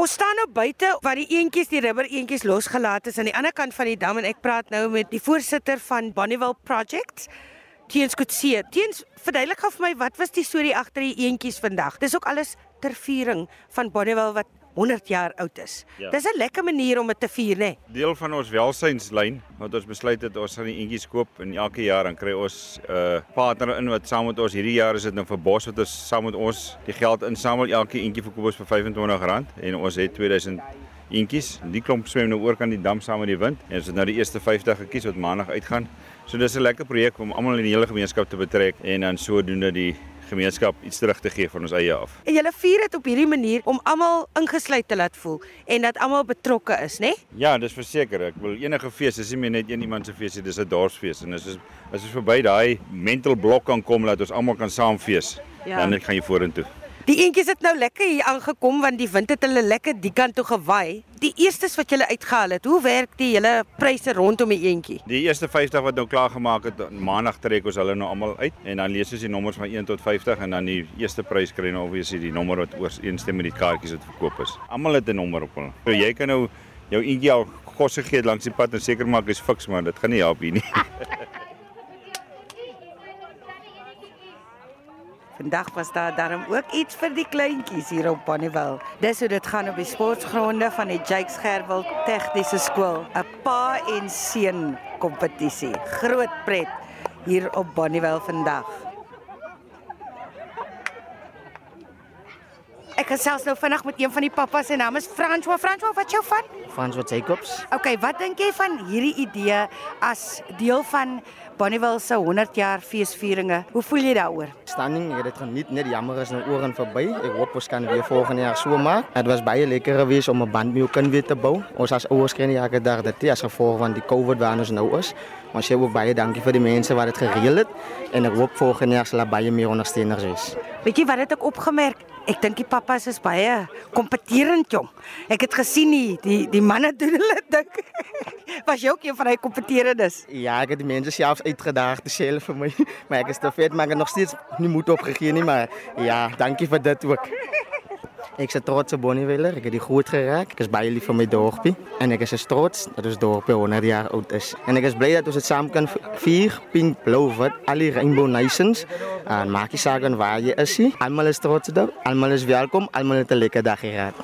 Ons staan nou buite waar die eentjies, die rubber eentjies losgelaat is aan die ander kant van die dam en ek praat nou met die voorsitter van Bonnievale Projects. Teens Kutse. Teens, verduidelik gou vir my wat was die storie agter die eentjies vandag? Dis ook alles ter viering van Bonnievale wat 100 jaar oud is. Ja. Dis 'n lekker manier om dit te vier, né? Nee? Deel van ons welsynslyn wat ons besluit het ons gaan die eentjies koop en elke jaar dan kry ons 'n uh, partner in wat saam met ons hierdie jaar is dit nou vir Bos wat ons saam met ons die geld insamel. Elke eentjie verkoop ons vir R25 en ons het 2000 eentjies. Die klomp swem nou oor kan die dam saam met die wind en ons het nou die eerste 50 gekies wat maandag uitgaan. So dis 'n lekker projek om almal in die hele gemeenskap te betrek en dan sodoende die gemeenskap iets terug te gee van ons eie af. En julle vier dit op hierdie manier om almal ingesluit te laat voel en dat almal betrokke is, né? Nee? Ja, dis verseker. Ek wil enige fees, dis nie meer net een iemand se fees nie, dis 'n dorpsfees en dis is as ons verby daai mental blok kan kom dat ons almal kan saam fees. Ja. Dan net gaan jy vorentoe. Die eentjies het nou lekker hier aangekom want die wind het hulle lekker die kant toe gewaai. Die eerstes wat julle uitgehaal het, hoe werk die hele pryse rondom die eentjie? Die eerste 50 wat nou klaar gemaak het, maandag trek ons hulle nou almal uit en dan lees ons die nommers van 1 tot 50 en dan die eerste prys kry nou obviously die nommer wat ooreenstem met die kaartjies wat verkoop is. Almal het 'n nommer op hulle. So jy kan nou jou eentjie al kos gegee langs die pad en seker maak hy's fiks maar dit gaan nie help hier nie. Vandag was daar darm ook iets vir die kleintjies hier op Bonnievale. Dis hoe dit gaan op die sportgronde van die Jakes Gerwel Tegniese Skool. 'n Pa en seun kompetisie. Groot pret hier op Bonnievale vandag. Ek gesels nou vinnig met een van die pappas se naam is François. François, wat jou van? François Jacobs. Okay, wat dink jy van hierdie idee as deel van Bonnievale se 100 jaar feesvieringe? Hoe voel jy daaroor? Standing, ek het dit geniet, net jammer is nou oor en verby. Ek hoop ons kan weer volgende jaar so maak. Dit was baie lekker geweest om 'n band met jou kind weer te bou. Ons as ouers kry nie elke dag dit as gevolg van die COVID waar ons nou is. Maar sê ook baie dankie vir die mense wat dit gereël het en ek hoop volgende jaar sal baie meer ondersteuners wees. Weet jy wat het ek opgemerk? Ek dink die pappas is baie kompeterend jong. Ek het gesien die die, die manne doen hulle dink. Was jy ook een van daai kompeterendes? Ja, ek het die mense selfs uitgedaag te sê vir my, maar ek is te vet, maar ek het nog steeds nie moed opgegee nie, maar ja, dankie vir dit ook. Ek is trots op Bonnieweller. Ek het die goed geraak. Ek is baie lief vir my dorpie en ek is trots dat ons dorpie 100 jaar oud is. En ek is bly dat ons dit saam kan vier, pink, blou, wit, al die Rainbow Nations. En maak nie saak waar jy is nie. Almal is trots daarop. Almal is welkom. Almal het 'n lekker dag gehad.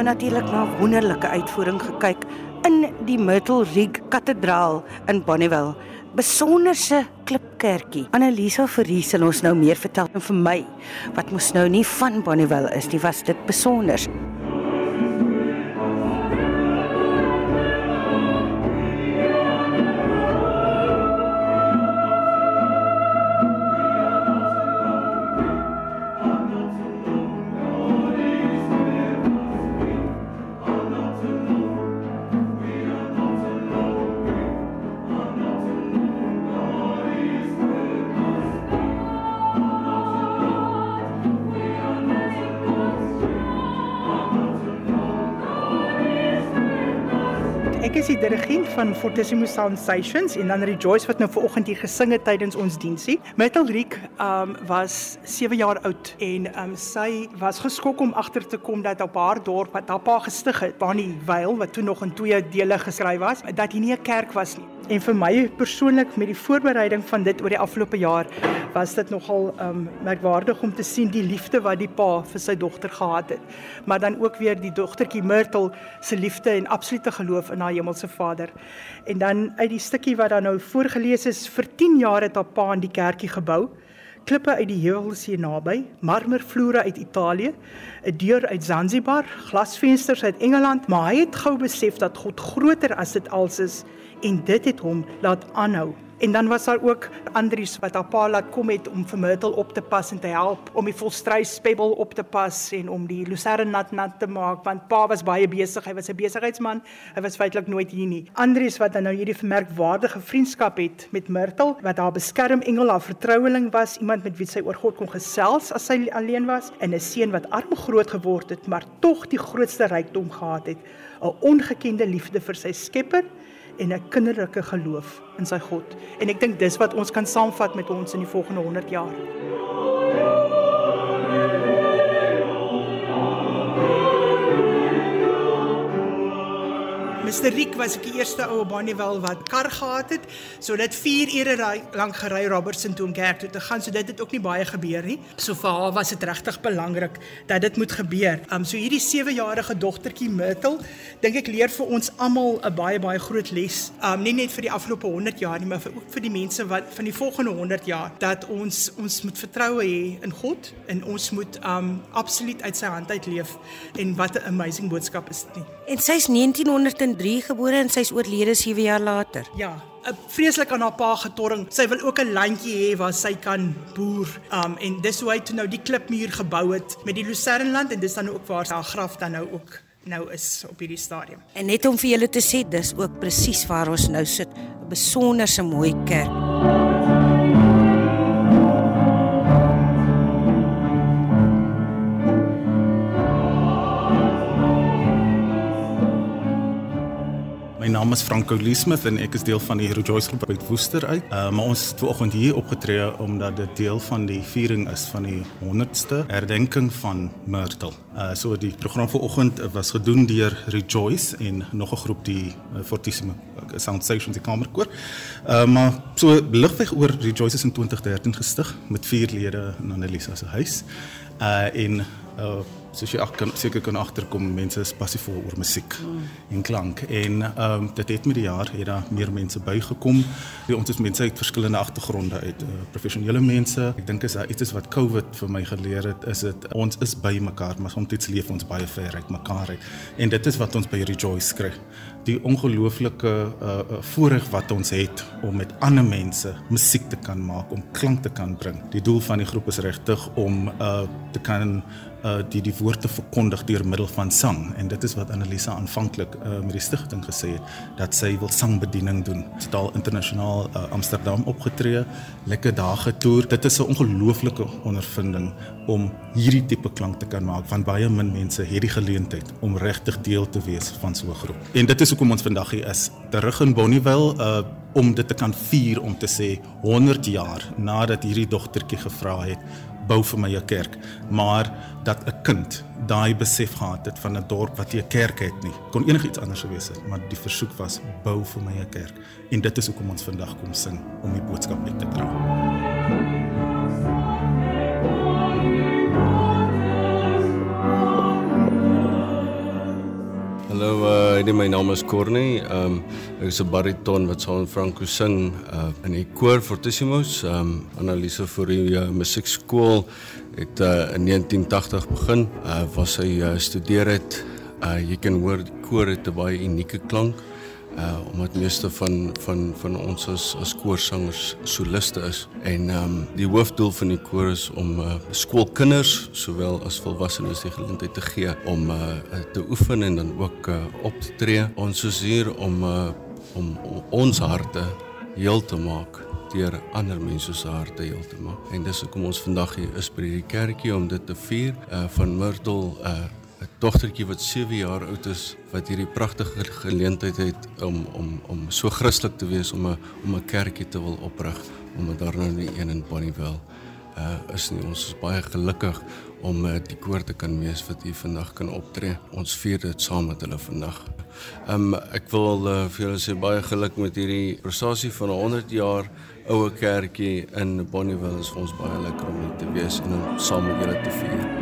Nou natuurlik na 'n wonderlike uitvoering gekyk in die Myrtle Rig Kathedraal in Bonnievale. Besonderse klipkerkie. Annelisa Verrie sal ons nou meer vertel en vir my wat mos nou nie van Bonnievale is nie, was dit besonders. Ek is die dirigent van Fortissimo Sensations en dan Rejoice wat nou vanoggend hier gesing het tydens ons diensie. Metal Riek um was 7 jaar oud en um sy was geskok om agter te kom dat op haar dorp wat haar pa gestig het, Bonnie Weil wat toe nog in twee dele geskryf was, dat hier nie 'n kerk was nie. En vir my persoonlik met die voorbereiding van dit oor die afgelope jaar was dit nogal um merkwaardig om te sien die liefde wat die pa vir sy dogter gehad het. Maar dan ook weer die dogtertjie Myrtle se liefde en absolute geloof in haar hemelse Vader. En dan uit die stukkie wat dan nou voorgeles is, vir 10 jaar het haar pa in die kerkie gebou. Klippe uit die heuwels hier naby, marmervloere uit Italië, 'n deur uit Zanzibar, glasvensters uit Engeland, maar hy het gou besef dat God groter as dit als is en dit het hom laat aanhou En dan was daar ook Andries wat haar pa laat kom het om vir Myrtle op te pas en te help om die volstrys spebbel op te pas en om die lucerne nat nat te maak want pa was baie besig, hy was 'n besigheidsman. Hy was feitelik nooit hier nie. Andries wat dan nou hierdie vermerkwaardige vriendskap het met Myrtle wat haar beskermengel, haar vertroueling was, iemand met wie sy oor God kon gesels as sy alleen was en 'n seun wat arm groot geword het, maar tog die grootste rykdom gehad het, 'n ongekende liefde vir sy Skepper en 'n kinderlike geloof in sy God. En ek dink dis wat ons kan saamvat met ons in die volgende 100 jaar. Mr Rick was ek die eerste ou op Bonnievale wat kar gehad het. So dit 4 ure lank gery Robertson toe om kerk toe te gaan. So dit het ook nie baie gebeur nie. So vir haar was dit regtig belangrik dat dit moet gebeur. Um so hierdie 7-jarige dogtertjie Myrtle, dink ek leer vir ons almal 'n baie baie groot les. Um nie net vir die afgelope 100 jaar nie, maar vir ook vir die mense wat van die volgende 100 jaar dat ons ons moet vertroue hê in God en ons moet um absoluut uit sy hand uit leef. En wat 'n amazing boodskap is dit nie. En sy's 1900 2003 gebore en sy's oorlede 7 jaar later. Ja, vreeslik aan haar pa getorring. Sy wil ook 'n landjie hê waar sy kan boer. Um en dis hoe hy toe nou die klipmuur gebou het met die Lucernland en dis dan ook waar haar graf dan nou ook nou is op hierdie stadium. En net om vir julle te sê, dis ook presies waar ons nou sit, 'n besonderse mooi kerk. Naam is Franco Leesmith en ek is deel van die Rejoice groep uit Woester uit. Uh, maar ons het vanoggend hier opgetree omdat dit deel van die viering is van die 100ste herdenking van Myrtle. Uh so die program vanoggend was gedoen deur Rejoice en nog 'n groep die uh, Fortissimo uh, Sound Stations die kamerkoor. Uh maar so ligweg oor Rejoice is in 2013 gestig met vier lede in Annelisa se huis. Uh en uh soos jy kan seker kan agterkom mense is passievol oor musiek mm. en klank en ehm um, dit het met die jaar het daar meer mense bygekom. Ons is mense uit verskillende agtergronde uit uh, professionele mense. Ek dink is daar iets wat COVID vir my geleer het is dit ons is by mekaar maar soms leef ons baie ver uit mekaar uit. En dit is wat ons by Rejoice kry. Die ongelooflike uh, voorreg wat ons het om met ander mense musiek te kan maak, om klank te kan bring. Die doel van die groep is regtig om uh, te kan uh die die woord te verkondig deur middel van sang en dit is wat Annelisa aanvanklik uh met die stigting gesê het dat sy wil sangbediening doen. Sy het al internasionaal uh, Amsterdam opgetree, lekker dae getoer. Dit is 'n ongelooflike ondervinding om hierdie tipe klank te kan maak want baie min mense het die geleentheid om regtig deel te wees van so 'n groep. En dit is hoekom ons vandag hier is, terug in Bonnievale uh om dit te kan vier om te sê 100 jaar nadat hierdie dogtertjie gevra het bou vir my 'n kerk, maar dat 'n kind daai besef gehad het van 'n dorp wat nie 'n kerk het nie. Kon enigiets anders gewees het, maar die versoek was bou vir my 'n kerk. En dit is hoekom ons vandag kom sing om die boodskap uit te dra. Uh, my naam is Corne. Um ek is 'n bariton wat saam met Franco sing uh in die koor Fortissimos. Um Annalise vir die uh, musiekskool het uh, in 1980 begin. Uh was sy uh, studeer het. Uh jy kan hoor die koor het 'n baie unieke klank uh omdat meeste van van van ons as as koorsangers soliste is en um, die hoofdoel van die koor is om uh skoolkinders sowel as volwassenes die geleentheid te gee om uh te oefen en dan ook uh op te tree. Ons is hier om uh om, om ons harte heel te maak deur ander mense se harte heel te maak. En dis hoekom ons vandag hier is by hierdie kerkie om dit te vier uh van Myrtle uh 'n dogtertjie wat 7 jaar oud is wat hierdie pragtige geleentheid het om om om so Christelik te wees om 'n om 'n kerkie te wil oprig om daar nou nie een in Bonnievale uh is nie ons is baie gelukkig om uh, die koor te kan wees wat hier vandag kan optree. Ons vier dit saam met hulle vandag. Um ek wil uh, vir julle sê baie geluk met hierdie prestasie van 100 jaar oue kerkie in Bonnievale. Dit is vir ons baie lekker om hier te wees en om saam met julle te vier.